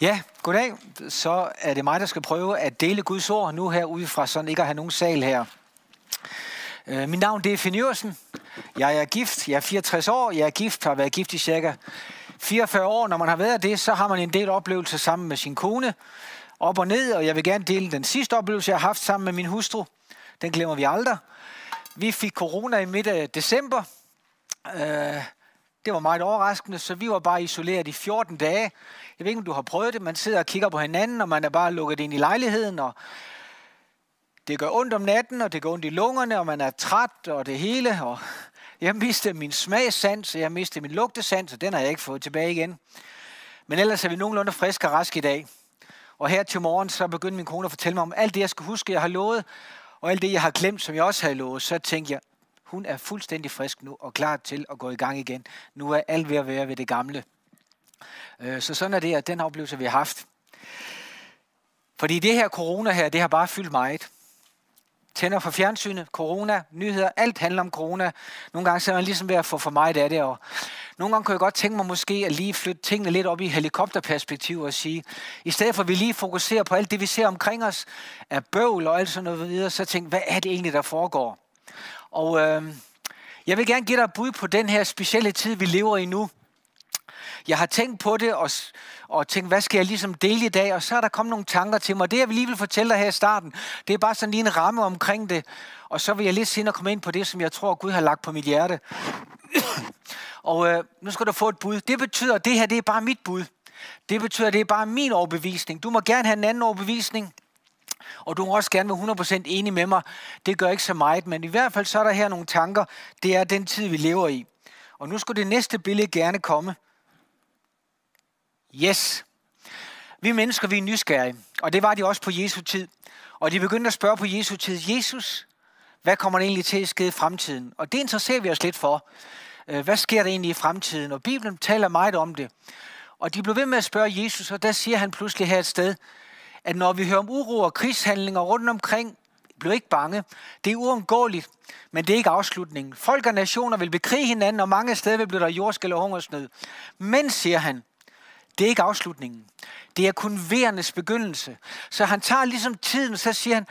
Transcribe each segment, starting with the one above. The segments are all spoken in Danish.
Ja, goddag. Så er det mig, der skal prøve at dele Guds ord nu her udefra, sådan ikke at have nogen sal her. Øh, Mit navn det er Finn Jørgensen. Jeg er gift. Jeg er 64 år. Jeg er gift. Har været gift i cirka 44 år. Når man har været det, så har man en del oplevelser sammen med sin kone. Op og ned, og jeg vil gerne dele den sidste oplevelse, jeg har haft sammen med min hustru. Den glemmer vi aldrig. Vi fik corona i midt af december. Øh, det var meget overraskende, så vi var bare isoleret i 14 dage. Jeg ved ikke, om du har prøvet det. Man sidder og kigger på hinanden, og man er bare lukket ind i lejligheden, og det gør ondt om natten, og det gør ondt i lungerne, og man er træt, og det hele. Og jeg mistede min smagssans, og jeg mistede min lugtesans, og den har jeg ikke fået tilbage igen. Men ellers er vi nogenlunde friske og raske i dag. Og her til morgen, så begyndte min kone at fortælle mig om alt det, jeg skal huske, jeg har lovet, og alt det, jeg har glemt, som jeg også havde lovet. Så tænkte jeg, hun er fuldstændig frisk nu og klar til at gå i gang igen. Nu er alt ved at være ved det gamle. Øh, så sådan er det, at den oplevelse, vi har haft. Fordi det her corona her, det har bare fyldt meget. Tænder for fjernsynet, corona, nyheder, alt handler om corona. Nogle gange så er man ligesom ved at få for meget af det. Og nogle gange kunne jeg godt tænke mig måske at lige flytte tingene lidt op i helikopterperspektiv og sige, i stedet for at vi lige fokuserer på alt det, vi ser omkring os, af bøvl og alt sådan noget videre, så tænk, hvad er det egentlig, der foregår? Og øh, jeg vil gerne give dig et bud på den her specielle tid, vi lever i nu. Jeg har tænkt på det og, og tænkt, hvad skal jeg ligesom dele i dag? Og så er der kommet nogle tanker til mig. Det, jeg lige vil fortælle dig her i starten, det er bare sådan lige en ramme omkring det. Og så vil jeg lidt senere komme ind på det, som jeg tror, Gud har lagt på mit hjerte. og øh, nu skal du få et bud. Det betyder, at det her det er bare mit bud. Det betyder, at det er bare min overbevisning. Du må gerne have en anden overbevisning. Og du må også gerne være 100% enig med mig. Det gør ikke så meget, men i hvert fald så er der her nogle tanker. Det er den tid, vi lever i. Og nu skulle det næste billede gerne komme. Yes. Vi mennesker, vi er nysgerrige. Og det var de også på Jesu tid. Og de begyndte at spørge på Jesu tid, Jesus, hvad kommer der egentlig til at ske i fremtiden? Og det interesserer vi os lidt for. Øh, hvad sker der egentlig i fremtiden? Og Bibelen taler meget om det. Og de blev ved med at spørge Jesus, og der siger han pludselig her et sted, at når vi hører om uro og krigshandlinger rundt omkring, blev ikke bange. Det er uundgåeligt, men det er ikke afslutningen. Folk og nationer vil bekrige hinanden, og mange steder vil blive der jordskæl og hungersnød. Men, siger han, det er ikke afslutningen. Det er kun vejernes begyndelse. Så han tager ligesom tiden, så siger han,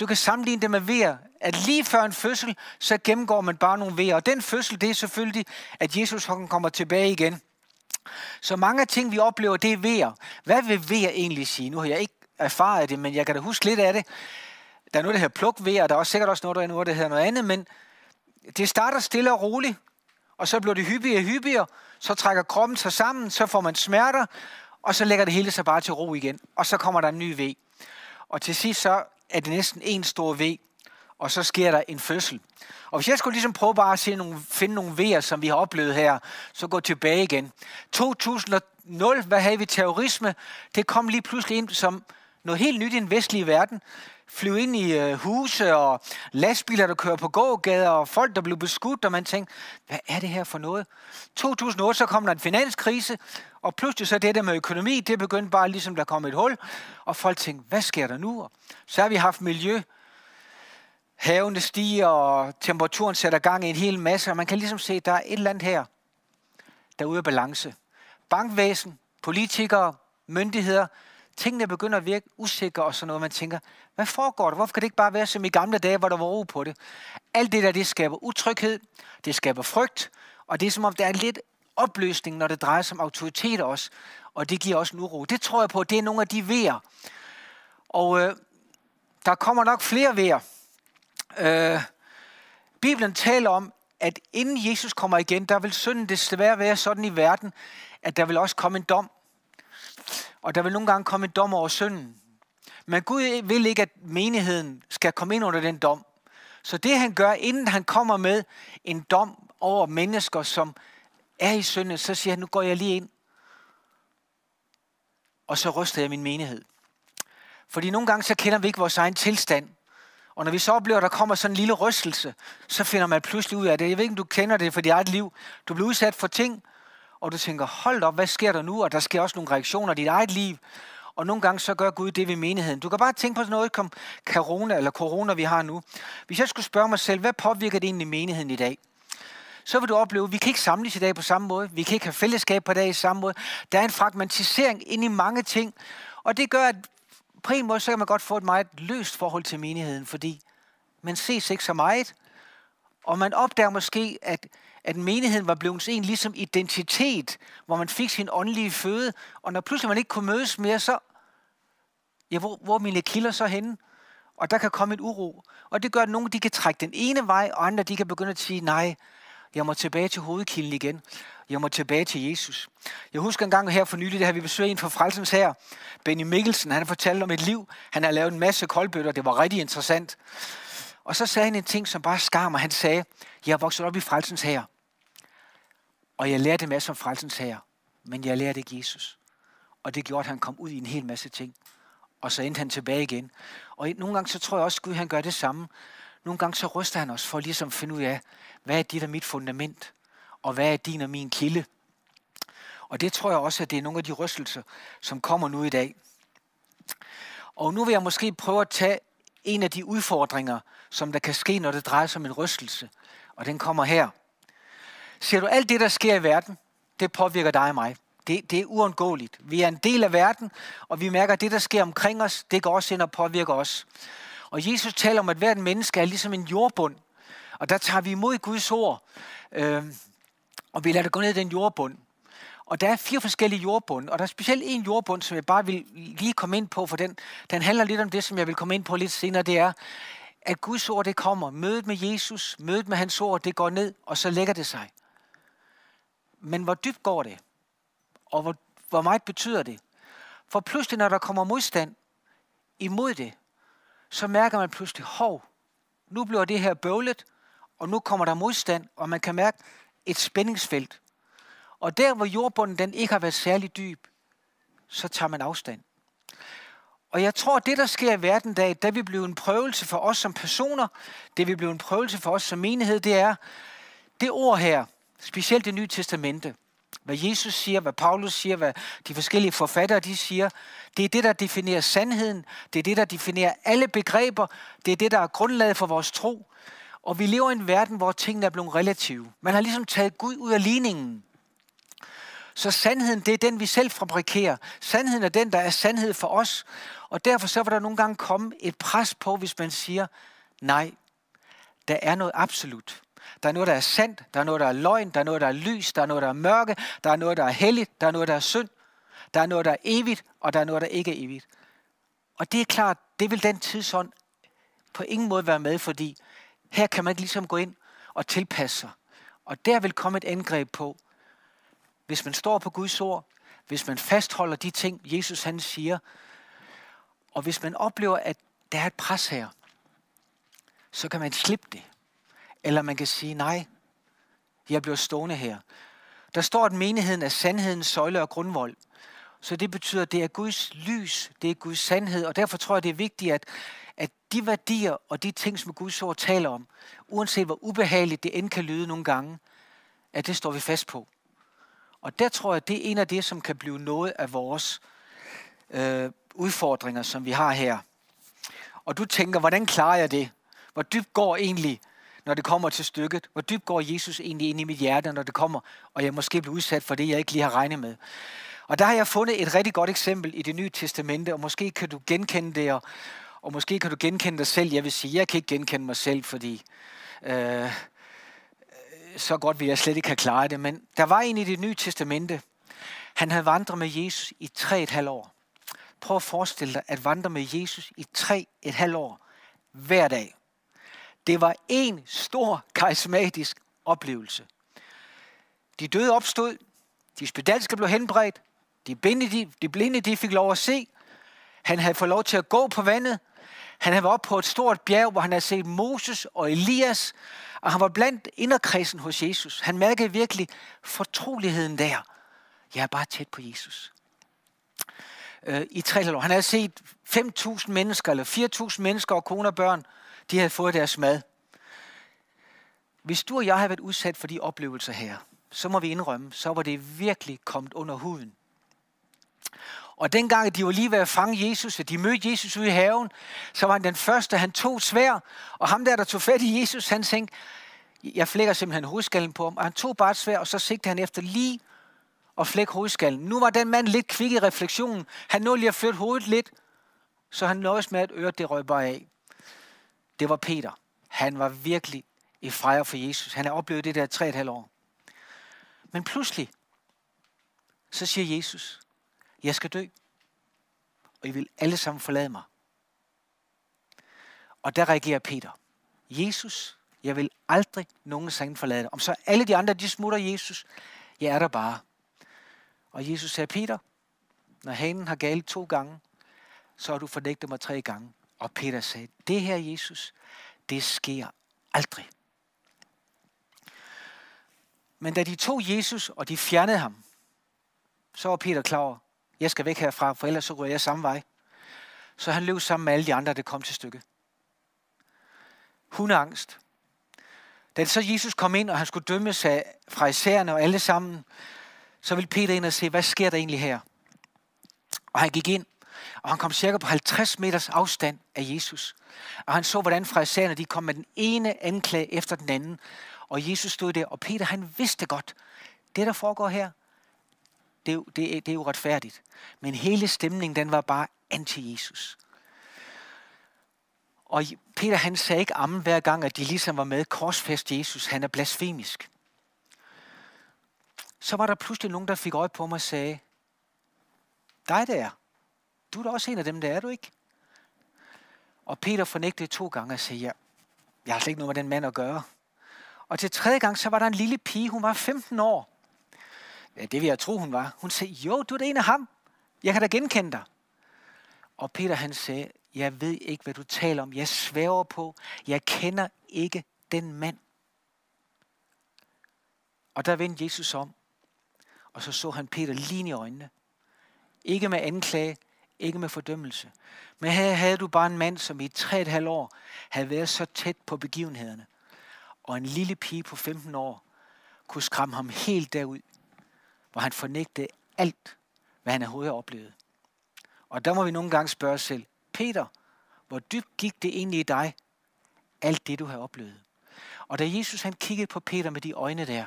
du kan sammenligne det med vejer, at lige før en fødsel, så gennemgår man bare nogle vejer. Og den fødsel, det er selvfølgelig, at Jesus kommer tilbage igen. Så mange af ting, vi oplever, det er vejer. Hvad vil vejer egentlig sige? Nu har jeg ikke erfaret det, men jeg kan da huske lidt af det. Der er noget, der hedder plukvejer, og der er også sikkert også noget, der er noget, der hedder noget andet, men det starter stille og roligt, og så bliver det hyppigere og hyppigere, så trækker kroppen sig sammen, så får man smerter, og så lægger det hele sig bare til ro igen, og så kommer der en ny V. Og til sidst så er det næsten en stor V, og så sker der en fødsel. Og hvis jeg skulle ligesom prøve bare at se nogle, finde nogle V'er, som vi har oplevet her, så gå tilbage igen. 2000, hvad havde vi terrorisme? Det kom lige pludselig ind som noget helt nyt i den vestlige verden. Flyve ind i øh, huse og lastbiler, der kører på gågader, og folk, der blev beskudt, og man tænkte, hvad er det her for noget? 2008, så kom der en finanskrise, og pludselig så det der med økonomi, det begyndte bare ligesom, der kom et hul, og folk tænkte, hvad sker der nu? Så har vi haft miljø, havene stiger, og temperaturen sætter gang i en hel masse, og man kan ligesom se, at der er et eller andet her, der er ude af balance. Bankvæsen, politikere, myndigheder, tingene begynder at virke usikre og sådan noget. Man tænker, hvad foregår der? Hvorfor kan det ikke bare være som i gamle dage, hvor der var ro på det? Alt det der, det skaber utryghed, det skaber frygt, og det er som om, der er lidt opløsning, når det drejer sig om autoritet også, og det giver også en uro. Det tror jeg på, det er nogle af de vejer. Og øh, der kommer nok flere vejer. Øh, Bibelen taler om, at inden Jesus kommer igen, der vil synden desværre være sådan i verden, at der vil også komme en dom. Og der vil nogle gange komme en dom over synden. Men Gud vil ikke, at menigheden skal komme ind under den dom. Så det han gør, inden han kommer med en dom over mennesker, som er i synden, så siger han, nu går jeg lige ind, og så ryster jeg min menighed. Fordi nogle gange så kender vi ikke vores egen tilstand. Og når vi så oplever, at der kommer sådan en lille rystelse, så finder man pludselig ud af det. Jeg ved ikke, om du kender det for dit eget liv. Du bliver udsat for ting, og du tænker, hold op, hvad sker der nu? Og der sker også nogle reaktioner i dit eget liv. Og nogle gange så gør Gud det ved menigheden. Du kan bare tænke på sådan noget som corona, eller corona, vi har nu. Hvis jeg skulle spørge mig selv, hvad påvirker det egentlig menigheden i dag? så vil du opleve, at vi kan ikke samles i dag på samme måde. Vi kan ikke have fællesskab på dag i samme måde. Der er en fragmentisering ind i mange ting. Og det gør, at på en måde, så kan man godt få et meget løst forhold til menigheden, fordi man ses ikke så meget. Og man opdager måske, at, at menigheden var blevet en ligesom identitet, hvor man fik sin åndelige føde. Og når pludselig man ikke kunne mødes mere, så... Ja, hvor, hvor mine kilder så henne? Og der kan komme et uro. Og det gør, at nogle de kan trække den ene vej, og andre de kan begynde at sige, nej, jeg må tilbage til hovedkilden igen. Jeg må tilbage til Jesus. Jeg husker en gang her for nylig, der vi besøgt en fra Frelsens her, Benny Mikkelsen. Han fortalte om et liv. Han har lavet en masse koldbøtter. Det var rigtig interessant. Og så sagde han en ting, som bare skar mig. Han sagde, jeg er vokset op i Frelsens her. Og jeg lærte en masse om Frelsens her. Men jeg lærte ikke Jesus. Og det gjorde, at han kom ud i en hel masse ting. Og så endte han tilbage igen. Og nogle gange så tror jeg også, at Gud han gør det samme. Nogle gange så ryster han os for ligesom at finde ud af, hvad er dit og mit fundament? Og hvad er din og min kilde? Og det tror jeg også, at det er nogle af de rystelser, som kommer nu i dag. Og nu vil jeg måske prøve at tage en af de udfordringer, som der kan ske, når det drejer sig om en rystelse. Og den kommer her. Ser du, alt det, der sker i verden, det påvirker dig og mig. Det, det er uundgåeligt. Vi er en del af verden, og vi mærker, at det, der sker omkring os, det går også ind og påvirker os. Og Jesus taler om, at hvert menneske er ligesom en jordbund. Og der tager vi imod Guds ord, øh, og vi lader det gå ned i den jordbund. Og der er fire forskellige jordbund, og der er specielt en jordbund, som jeg bare vil lige komme ind på, for den, den handler lidt om det, som jeg vil komme ind på lidt senere, det er, at Guds ord det kommer. Mødet med Jesus, mødet med hans ord, det går ned, og så lægger det sig. Men hvor dybt går det? Og hvor, hvor meget betyder det? For pludselig, når der kommer modstand imod det, så mærker man pludselig, hov, nu bliver det her bøvlet, og nu kommer der modstand, og man kan mærke et spændingsfelt. Og der, hvor jordbunden den ikke har været særlig dyb, så tager man afstand. Og jeg tror, at det, der sker i verden dag, det vil blive en prøvelse for os som personer, det vil blive en prøvelse for os som menighed, det er det ord her, specielt det nye testamente, hvad Jesus siger, hvad Paulus siger, hvad de forskellige forfattere de siger, det er det, der definerer sandheden, det er det, der definerer alle begreber, det er det, der er grundlaget for vores tro. Og vi lever i en verden, hvor tingene er blevet relative. Man har ligesom taget Gud ud af ligningen. Så sandheden, det er den, vi selv fabrikerer. Sandheden er den, der er sandhed for os. Og derfor så vil der nogle gange komme et pres på, hvis man siger, nej, der er noget absolut. Der er noget, der er sandt, der er noget, der er løgn, der er noget, der er lys, der er noget, der er mørke, der er noget, der er helligt, der er noget, der er synd, der er noget, der er evigt, og der er noget, der ikke er evigt. Og det er klart, det vil den tidsånd på ingen måde være med, fordi her kan man ikke ligesom gå ind og tilpasse sig. Og der vil komme et angreb på, hvis man står på Guds ord, hvis man fastholder de ting, Jesus han siger, og hvis man oplever, at der er et pres her, så kan man slippe det. Eller man kan sige, nej, jeg bliver stående her. Der står, at menigheden er sandhedens søjle og grundvold. Så det betyder, at det er Guds lys, det er Guds sandhed, og derfor tror jeg, det er vigtigt, at, at de værdier og de ting, som Guds ord taler om, uanset hvor ubehageligt det end kan lyde nogle gange, at det står vi fast på. Og der tror jeg, det er en af det, som kan blive noget af vores øh, udfordringer, som vi har her. Og du tænker, hvordan klarer jeg det? Hvor dybt går egentlig når det kommer til stykket? Hvor dybt går Jesus egentlig ind i mit hjerte, når det kommer, og jeg måske bliver udsat for det, jeg ikke lige har regnet med? Og der har jeg fundet et rigtig godt eksempel i det nye testamente, og måske kan du genkende det, og, og måske kan du genkende dig selv. Jeg vil sige, jeg kan ikke genkende mig selv, fordi øh, så godt vil jeg slet ikke have klaret det. Men der var en i det nye testamente. Han havde vandret med Jesus i tre et halvt år. Prøv at forestille dig at vandre med Jesus i tre et halvt år. Hver dag. Det var en stor karismatisk oplevelse. De døde opstod, de spedalske blev henbredt, de blinde, de, de blinde de fik lov at se, han havde fået lov til at gå på vandet, han havde været op på et stort bjerg, hvor han havde set Moses og Elias, og han var blandt inderkredsen hos Jesus. Han mærkede virkelig fortroligheden der. Jeg er bare tæt på Jesus. Øh, I tre år. Han havde set 5.000 mennesker, eller 4.000 mennesker og kone og børn, de havde fået deres mad. Hvis du og jeg har været udsat for de oplevelser her, så må vi indrømme, så var det virkelig kommet under huden. Og dengang de var lige ved at fange Jesus, og de mødte Jesus ude i haven, så var han den første, han tog svær, og ham der, der tog fat i Jesus, han tænkte, Jeg flækker simpelthen hovedskallen på ham, og han tog bare et svær, og så sigtede han efter lige at flække hovedskallen. Nu var den mand lidt kvik i refleksionen. Han nåede lige at flytte hovedet lidt, så han nøjes med, at øret det røg bare af. Det var Peter. Han var virkelig i fejre for Jesus. Han har oplevet det der tre et halvt år. Men pludselig, så siger Jesus, jeg skal dø, og I vil alle sammen forlade mig. Og der reagerer Peter. Jesus, jeg vil aldrig nogensinde forlade dig. Om så alle de andre, de smutter Jesus, jeg er der bare. Og Jesus sagde, Peter, når hanen har galt to gange, så har du fornægtet mig tre gange. Og Peter sagde, det her Jesus, det sker aldrig. Men da de tog Jesus, og de fjernede ham, så var Peter klar over, jeg skal væk herfra, for ellers så går jeg samme vej. Så han løb sammen med alle de andre, det kom til stykke. Hundeangst. Da så Jesus kom ind, og han skulle dømmes af fra isærne og alle sammen, så ville Peter ind og se, hvad sker der egentlig her? Og han gik ind, og han kom cirka på 50 meters afstand af Jesus. Og han så, hvordan isærne, de kom med den ene anklage efter den anden. Og Jesus stod der, og Peter han vidste godt, det der foregår her, det er, det, det er jo retfærdigt. Men hele stemningen, den var bare anti-Jesus. Og Peter han sagde ikke ammen hver gang, at de ligesom var med korsfest Jesus. Han er blasfemisk. Så var der pludselig nogen, der fik øje på mig og sagde, dig der, du er da også en af dem, der er du ikke? Og Peter fornægtede to gange og sagde, ja, jeg har slet ikke noget med den mand at gøre. Og til tredje gang, så var der en lille pige, hun var 15 år. Ja, det vil jeg tro, hun var. Hun sagde, jo, du er det en af ham. Jeg kan da genkende dig. Og Peter han sagde, jeg ved ikke, hvad du taler om. Jeg svæver på, jeg kender ikke den mand. Og der vendte Jesus om, og så så han Peter lige i øjnene. Ikke med anklage, ikke med fordømmelse. Men her havde du bare en mand, som i tre et halvt år havde været så tæt på begivenhederne. Og en lille pige på 15 år kunne skræmme ham helt derud, hvor han fornægtede alt, hvad han overhovedet har oplevet. Og der må vi nogle gange spørge os selv, Peter, hvor dybt gik det egentlig i dig, alt det du har oplevet? Og da Jesus han kiggede på Peter med de øjne der,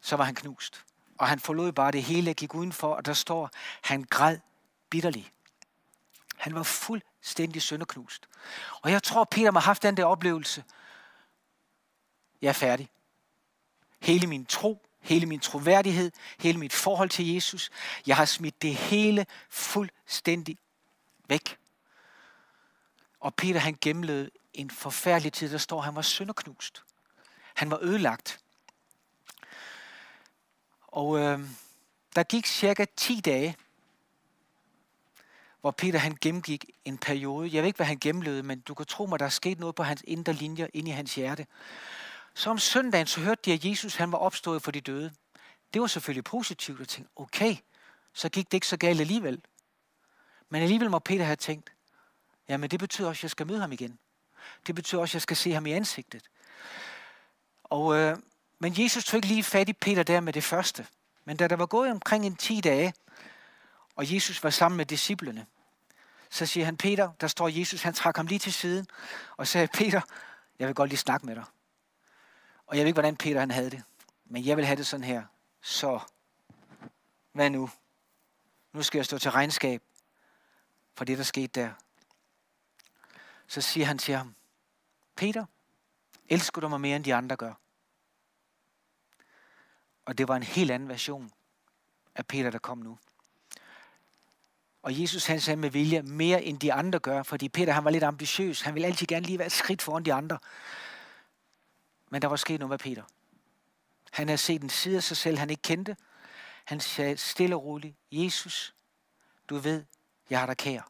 så var han knust. Og han forlod bare det hele, gik udenfor, og der står, han græd bitterligt. Han var fuldstændig sønderknust. Og jeg tror, Peter må have haft den der oplevelse. Jeg er færdig. Hele min tro, hele min troværdighed, hele mit forhold til Jesus. Jeg har smidt det hele fuldstændig væk. Og Peter han gennemlevede en forfærdelig tid, der står, han var sønderknust. Han var ødelagt. Og øh, der gik cirka 10 dage, hvor Peter han gennemgik en periode. Jeg ved ikke, hvad han gennemlevede, men du kan tro mig, der er sket noget på hans indre linjer inde i hans hjerte. Så om søndagen, så hørte de, at Jesus han var opstået for de døde. Det var selvfølgelig positivt at tænke, okay, så gik det ikke så galt alligevel. Men alligevel må Peter have tænkt, jamen det betyder også, at jeg skal møde ham igen. Det betyder også, at jeg skal se ham i ansigtet. Og, øh, men Jesus tog ikke lige fat i Peter der med det første. Men da der var gået omkring en 10 dage, og Jesus var sammen med disciplene, så siger han, Peter, der står Jesus, han trak ham lige til siden, og sagde, Peter, jeg vil godt lige snakke med dig. Og jeg ved ikke, hvordan Peter han havde det. Men jeg vil have det sådan her. Så, hvad nu? Nu skal jeg stå til regnskab for det, der skete der. Så siger han til ham, Peter, elsker du mig mere, end de andre gør? Og det var en helt anden version af Peter, der kom nu. Og Jesus han sagde med vilje mere end de andre gør, fordi Peter han var lidt ambitiøs. Han ville altid gerne lige være et skridt foran de andre. Men der var sket noget med Peter. Han havde set en side af sig selv, han ikke kendte. Han sagde stille og roligt, Jesus, du ved, jeg har dig kær.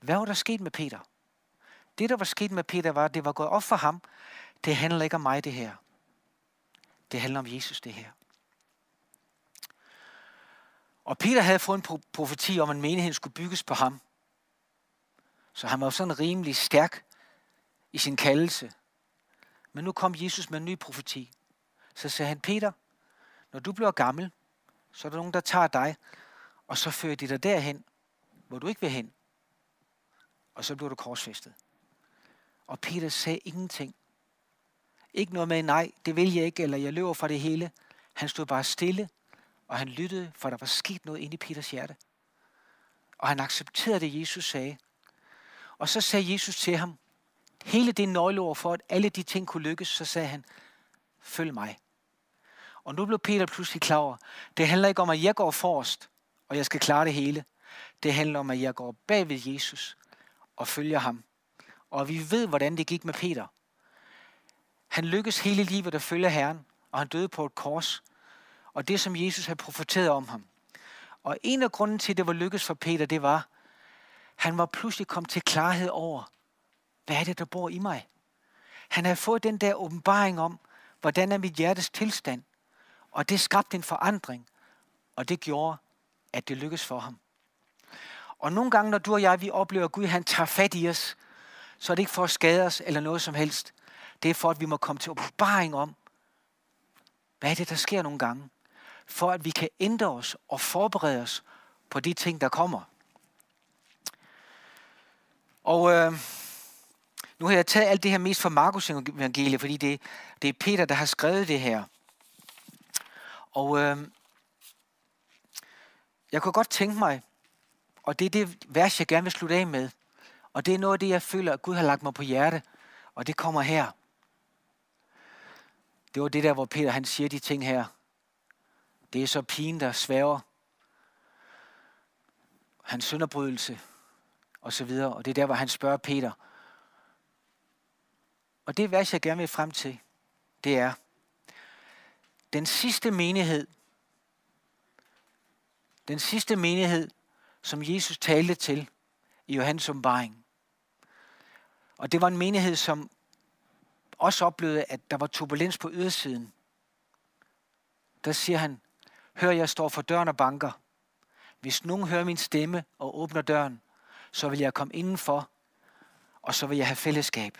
Hvad var der sket med Peter? Det, der var sket med Peter, var, at det var gået op for ham. Det handler ikke om mig, det her. Det handler om Jesus, det her. Og Peter havde fået en profeti om, at menigheden skulle bygges på ham. Så han var sådan rimelig stærk i sin kaldelse. Men nu kom Jesus med en ny profeti. Så sagde han, Peter, når du bliver gammel, så er der nogen, der tager dig, og så fører de dig derhen, hvor du ikke vil hen. Og så bliver du korsfæstet. Og Peter sagde ingenting. Ikke noget med, nej, det vil jeg ikke, eller jeg løber fra det hele. Han stod bare stille, og han lyttede, for der var sket noget inde i Peters hjerte. Og han accepterede det, Jesus sagde. Og så sagde Jesus til ham, hele det nøgleord for, at alle de ting kunne lykkes, så sagde han, følg mig. Og nu blev Peter pludselig klar over, det handler ikke om, at jeg går forrest, og jeg skal klare det hele. Det handler om, at jeg går bag ved Jesus og følger ham. Og vi ved, hvordan det gik med Peter. Han lykkedes hele livet at følge Herren, og han døde på et kors. Og det, som Jesus havde profeteret om ham. Og en af grunden til, at det var lykkedes for Peter, det var, han var pludselig kommet til klarhed over, hvad er det, der bor i mig? Han havde fået den der åbenbaring om, hvordan er mit hjertes tilstand. Og det skabte en forandring, og det gjorde, at det lykkedes for ham. Og nogle gange, når du og jeg, vi oplever, at Gud han tager fat i os, så er det ikke for at skade os eller noget som helst. Det er for, at vi må komme til åbenbaring om, hvad er det, der sker nogle gange? For at vi kan ændre os og forberede os på de ting, der kommer. Og øh, nu har jeg taget alt det her mest fra Markus evangeliet, fordi det, det er Peter, der har skrevet det her. Og øh, jeg kunne godt tænke mig, og det er det vers, jeg gerne vil slutte af med, og det er noget af det, jeg føler, at Gud har lagt mig på hjerte, og det kommer her. Det var det der, hvor Peter han siger de ting her. Det er så pigen, der svæver. Hans synderbrydelse, og så videre. Og det er der, hvor han spørger Peter. Og det vers, jeg gerne vil frem til, det er, den sidste menighed, den sidste menighed, som Jesus talte til i Johannes åbenbaring. Og det var en menighed, som også oplevede, at der var turbulens på ydersiden. Der siger han, hør, jeg står for døren og banker. Hvis nogen hører min stemme og åbner døren, så vil jeg komme indenfor, og så vil jeg have fællesskab.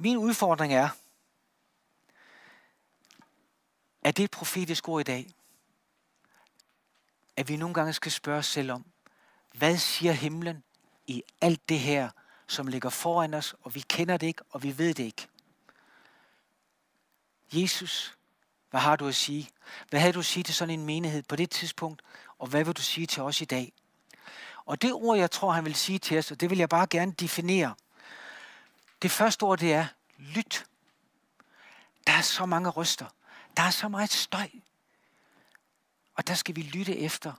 Min udfordring er, at det er et profetisk ord i dag, at vi nogle gange skal spørge os selv om, hvad siger himlen i alt det her, som ligger foran os, og vi kender det ikke, og vi ved det ikke. Jesus, hvad har du at sige? Hvad havde du at sige til sådan en menighed på det tidspunkt, og hvad vil du sige til os i dag? Og det ord, jeg tror, han vil sige til os, og det vil jeg bare gerne definere. Det første ord, det er lyt. Der er så mange ryster. Der er så meget støj. Og der skal vi lytte efter.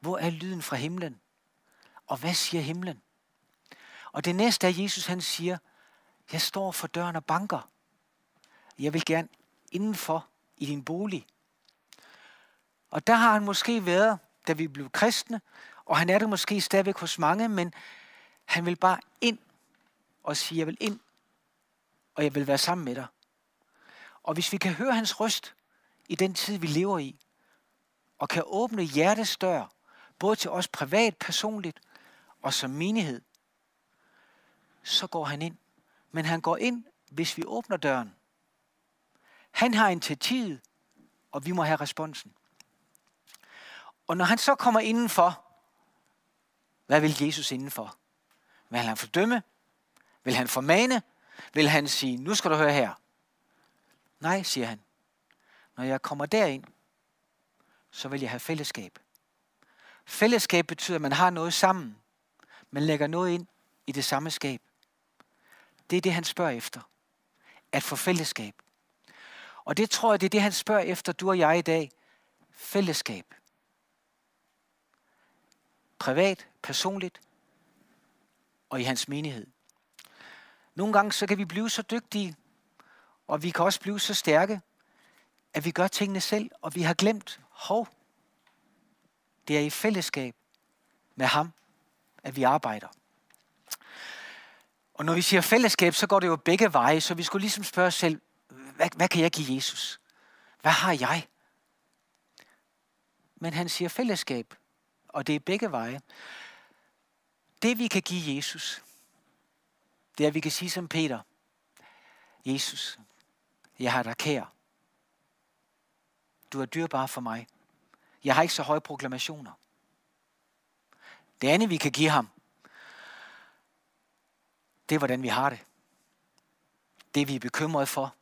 Hvor er lyden fra himlen? Og hvad siger himlen? Og det næste er, Jesus han siger, jeg står for døren og banker. Jeg vil gerne indenfor i din bolig. Og der har han måske været, da vi blev kristne, og han er det måske stadigvæk hos mange, men han vil bare ind og sige, jeg vil ind, og jeg vil være sammen med dig. Og hvis vi kan høre hans røst i den tid, vi lever i, og kan åbne hjertets dør, både til os privat, personligt og som menighed, så går han ind. Men han går ind, hvis vi åbner døren. Han har initiativet, og vi må have responsen. Og når han så kommer indenfor, hvad vil Jesus indenfor? Vil han fordømme? Vil han formane? Vil han sige, nu skal du høre her? Nej, siger han. Når jeg kommer derind, så vil jeg have fællesskab. Fællesskab betyder, at man har noget sammen. Man lægger noget ind i det samme skab. Det er det, han spørger efter. At få fællesskab. Og det tror jeg, det er det, han spørger efter, du og jeg i dag. Fællesskab. Privat, personligt og i hans menighed. Nogle gange så kan vi blive så dygtige, og vi kan også blive så stærke, at vi gør tingene selv, og vi har glemt, hov, det er i fællesskab med ham, at vi arbejder. Og når vi siger fællesskab, så går det jo begge veje, så vi skulle ligesom spørge os selv, hvad, hvad kan jeg give Jesus? Hvad har jeg? Men han siger fællesskab, og det er begge veje. Det vi kan give Jesus, det er, at vi kan sige som Peter, Jesus, jeg har dig kær. Du er dyrbar for mig. Jeg har ikke så høje proklamationer. Det andet, vi kan give ham, det er, hvordan vi har det. Det, vi er bekymrede for.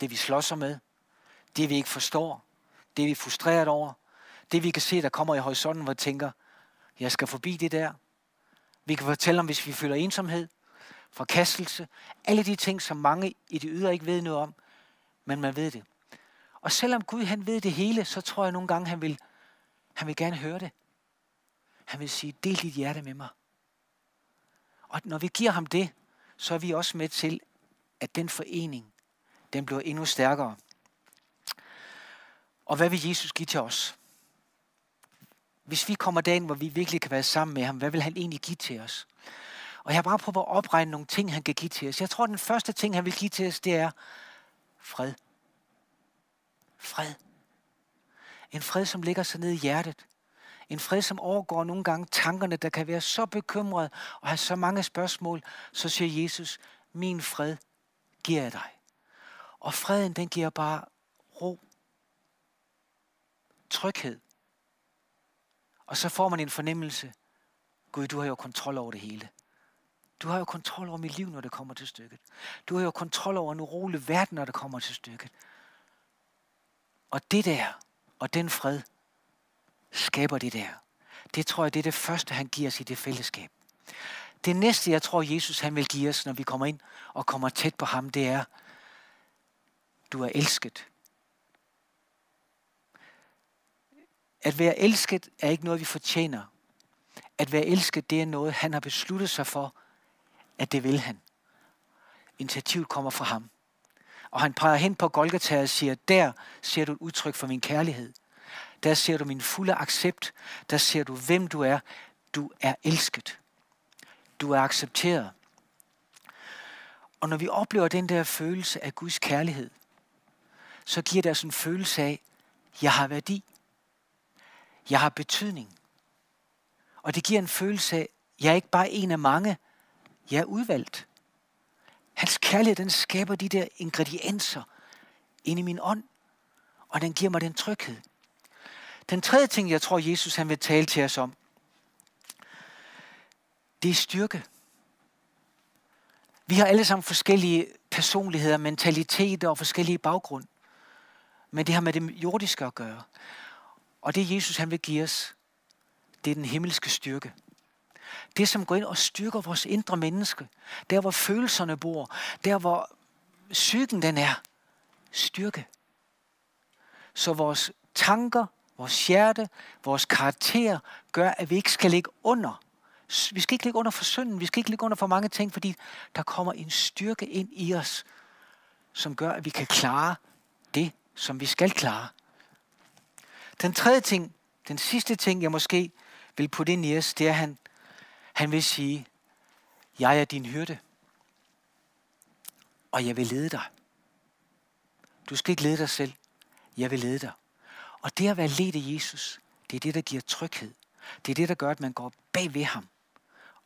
Det, vi slås med. Det, vi ikke forstår. Det, vi er frustreret over. Det, vi kan se, der kommer i horisonten, hvor vi tænker, jeg skal forbi det der. Vi kan fortælle om, hvis vi føler ensomhed, forkastelse, alle de ting, som mange i det ydre ikke ved noget om, men man ved det. Og selvom Gud han ved det hele, så tror jeg nogle gange, han vil, han vil gerne høre det. Han vil sige, del dit hjerte med mig. Og når vi giver ham det, så er vi også med til, at den forening, den bliver endnu stærkere. Og hvad vil Jesus give til os? Hvis vi kommer dagen, hvor vi virkelig kan være sammen med ham, hvad vil han egentlig give til os? Og jeg har bare prøvet at opregne nogle ting, han kan give til os. Jeg tror, den første ting, han vil give til os, det er fred. Fred. En fred, som ligger sig ned i hjertet. En fred, som overgår nogle gange tankerne, der kan være så bekymret og have så mange spørgsmål. Så siger Jesus, min fred giver jeg dig. Og freden, den giver bare ro. Tryghed. Og så får man en fornemmelse. Gud, du har jo kontrol over det hele. Du har jo kontrol over mit liv, når det kommer til stykket. Du har jo kontrol over en urolig verden, når det kommer til stykket. Og det der, og den fred, skaber det der. Det tror jeg, det er det første, han giver os i det fællesskab. Det næste, jeg tror, Jesus han vil give os, når vi kommer ind og kommer tæt på ham, det er, du er elsket. At være elsket er ikke noget, vi fortjener. At være elsket, det er noget, han har besluttet sig for, at det vil han. Initiativet kommer fra ham. Og han peger hen på Golgata og siger, der ser du et udtryk for min kærlighed. Der ser du min fulde accept. Der ser du, hvem du er. Du er elsket. Du er accepteret. Og når vi oplever den der følelse af Guds kærlighed, så giver det os en følelse af, jeg har værdi. Jeg har betydning. Og det giver en følelse af, jeg er ikke bare en af mange, jeg er udvalgt. Hans kærlighed, den skaber de der ingredienser ind i min ånd, og den giver mig den tryghed. Den tredje ting, jeg tror, Jesus han vil tale til os om, det er styrke. Vi har alle sammen forskellige personligheder, mentaliteter og forskellige baggrund. Men det har med det jordiske at gøre. Og det Jesus han vil give os, det er den himmelske styrke. Det, som går ind og styrker vores indre menneske. Der, hvor følelserne bor. Der, hvor psyken den er. Styrke. Så vores tanker, vores hjerte, vores karakter gør, at vi ikke skal ligge under. Vi skal ikke ligge under for synden. Vi skal ikke ligge under for mange ting, fordi der kommer en styrke ind i os, som gør, at vi kan klare det, som vi skal klare. Den tredje ting, den sidste ting, jeg måske vil putte ind i os, det er, at han han vil sige, jeg er din hyrde, og jeg vil lede dig. Du skal ikke lede dig selv. Jeg vil lede dig. Og det at være ledt af Jesus, det er det, der giver tryghed. Det er det, der gør, at man går bag ved ham,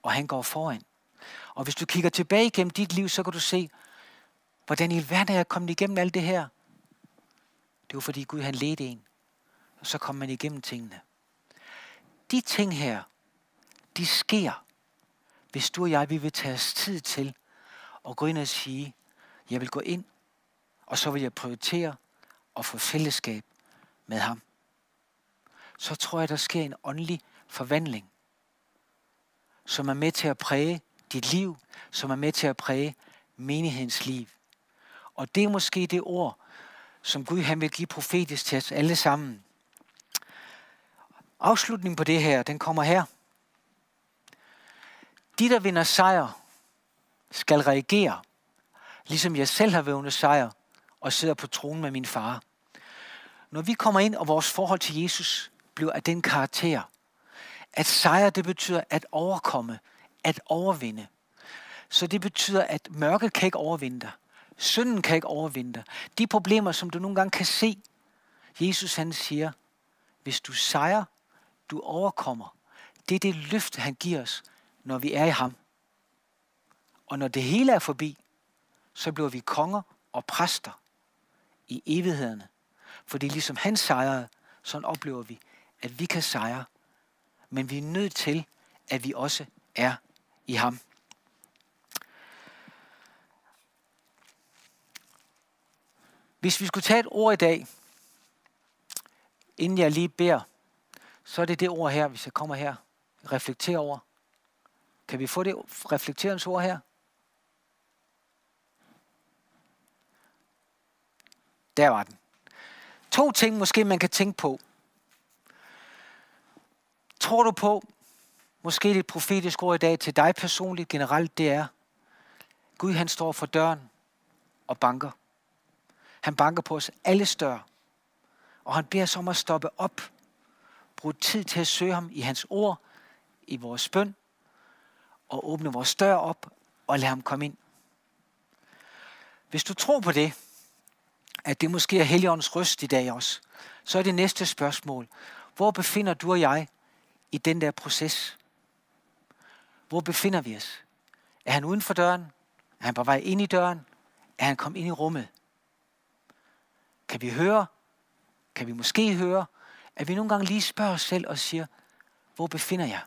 og han går foran. Og hvis du kigger tilbage igennem dit liv, så kan du se, hvordan i alverden er jeg kommet igennem alt det her. Det var fordi Gud han ledte en, og så kom man igennem tingene. De ting her, de sker, hvis du og jeg vi vil tage os tid til at gå ind og sige, jeg vil gå ind, og så vil jeg prioritere at få fællesskab med ham. Så tror jeg, der sker en åndelig forvandling, som er med til at præge dit liv, som er med til at præge menighedens liv. Og det er måske det ord, som Gud han vil give profetisk til os alle sammen. Afslutningen på det her, den kommer her. De, der vinder sejr, skal reagere, ligesom jeg selv har vundet sejr og sidder på tronen med min far. Når vi kommer ind, og vores forhold til Jesus bliver af den karakter, at sejr, det betyder at overkomme, at overvinde. Så det betyder, at mørket kan ikke overvinde dig. Synden kan ikke overvinde dig. De problemer, som du nogle gange kan se, Jesus han siger, hvis du sejrer, du overkommer. Det er det løfte, han giver os, når vi er i ham. Og når det hele er forbi, så bliver vi konger og præster i evighederne. Fordi ligesom han sejrede, så oplever vi, at vi kan sejre. Men vi er nødt til, at vi også er i ham. Hvis vi skulle tage et ord i dag, inden jeg lige beder, så er det det ord her, hvis jeg kommer her, reflekterer over. Kan vi få det reflekterende ord her? Der var den. To ting måske, man kan tænke på. Tror du på, måske det profetiske ord i dag til dig personligt generelt, det er, Gud han står for døren og banker. Han banker på os alle større. Og han beder os om at stoppe op. bruge tid til at søge ham i hans ord, i vores bøn, og åbne vores dør op og lade ham komme ind. Hvis du tror på det, at det måske er Helligåndens røst i dag også, så er det næste spørgsmål. Hvor befinder du og jeg i den der proces? Hvor befinder vi os? Er han uden for døren? Er han på vej ind i døren? Er han kommet ind i rummet? Kan vi høre? Kan vi måske høre? At vi nogle gange lige spørger os selv og siger, hvor befinder jeg?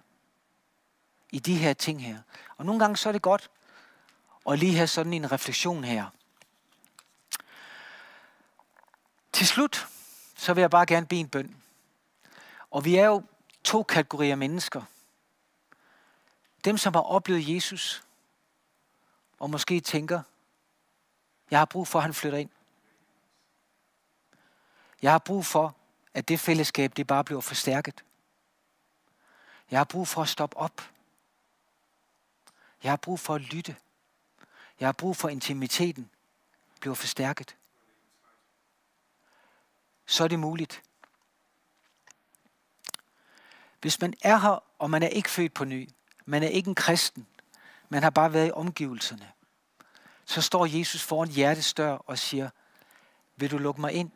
I de her ting her. Og nogle gange så er det godt at lige have sådan en refleksion her. Til slut, så vil jeg bare gerne bede en bøn. Og vi er jo to kategorier mennesker. Dem, som har oplevet Jesus, og måske tænker, jeg har brug for, at han flytter ind. Jeg har brug for, at det fællesskab, det bare bliver forstærket. Jeg har brug for at stoppe op. Jeg har brug for at lytte. Jeg har brug for, at intimiteten bliver forstærket. Så er det muligt. Hvis man er her, og man er ikke født på ny, man er ikke en kristen, man har bare været i omgivelserne, så står Jesus foran hjertets dør og siger, vil du lukke mig ind?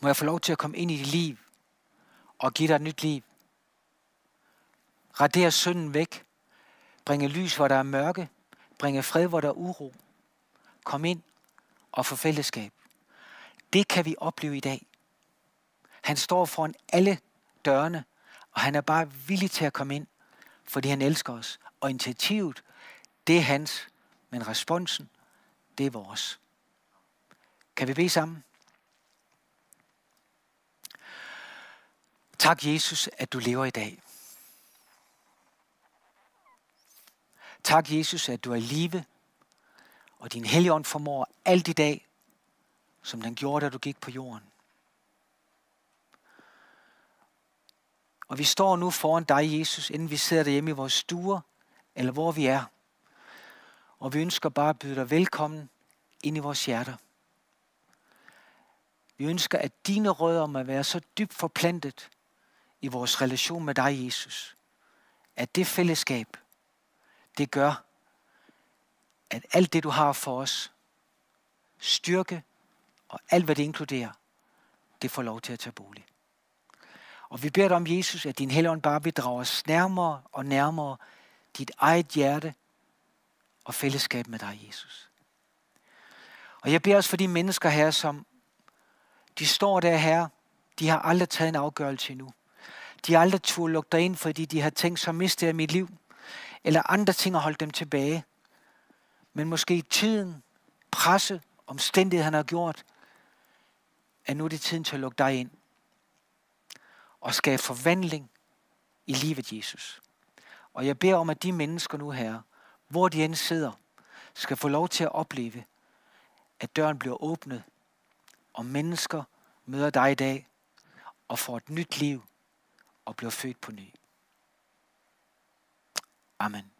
Må jeg få lov til at komme ind i dit liv og give dig et nyt liv? Radere synden væk. Bringe lys, hvor der er mørke. Bringe fred, hvor der er uro. Kom ind og få fællesskab. Det kan vi opleve i dag. Han står foran alle dørene, og han er bare villig til at komme ind, fordi han elsker os. Og initiativet, det er hans, men responsen, det er vores. Kan vi bede sammen? Tak, Jesus, at du lever i dag. Tak, Jesus, at du er i live, og din helligånd formår alt i dag, som den gjorde, da du gik på jorden. Og vi står nu foran dig, Jesus, inden vi sidder derhjemme i vores stuer, eller hvor vi er. Og vi ønsker bare at byde dig velkommen ind i vores hjerter. Vi ønsker, at dine rødder må være så dybt forplantet, i vores relation med dig, Jesus. At det fællesskab, det gør, at alt det, du har for os, styrke og alt, hvad det inkluderer, det får lov til at tage bolig. Og vi beder dig om, Jesus, at din helligånd bare vil drage os nærmere og nærmere dit eget hjerte og fællesskab med dig, Jesus. Og jeg beder også for de mennesker her, som de står der her, de har aldrig taget en afgørelse endnu. De har aldrig turde lukke dig ind, fordi de har tænkt, så mister jeg mit liv. Eller andre ting har holdt dem tilbage. Men måske tiden, presse, han har gjort, at nu er det tiden til at lukke dig ind. Og skabe forvandling i livet, Jesus. Og jeg beder om, at de mennesker nu her, hvor de end sidder, skal få lov til at opleve, at døren bliver åbnet, og mennesker møder dig i dag og får et nyt liv og bliver født på ny. Amen.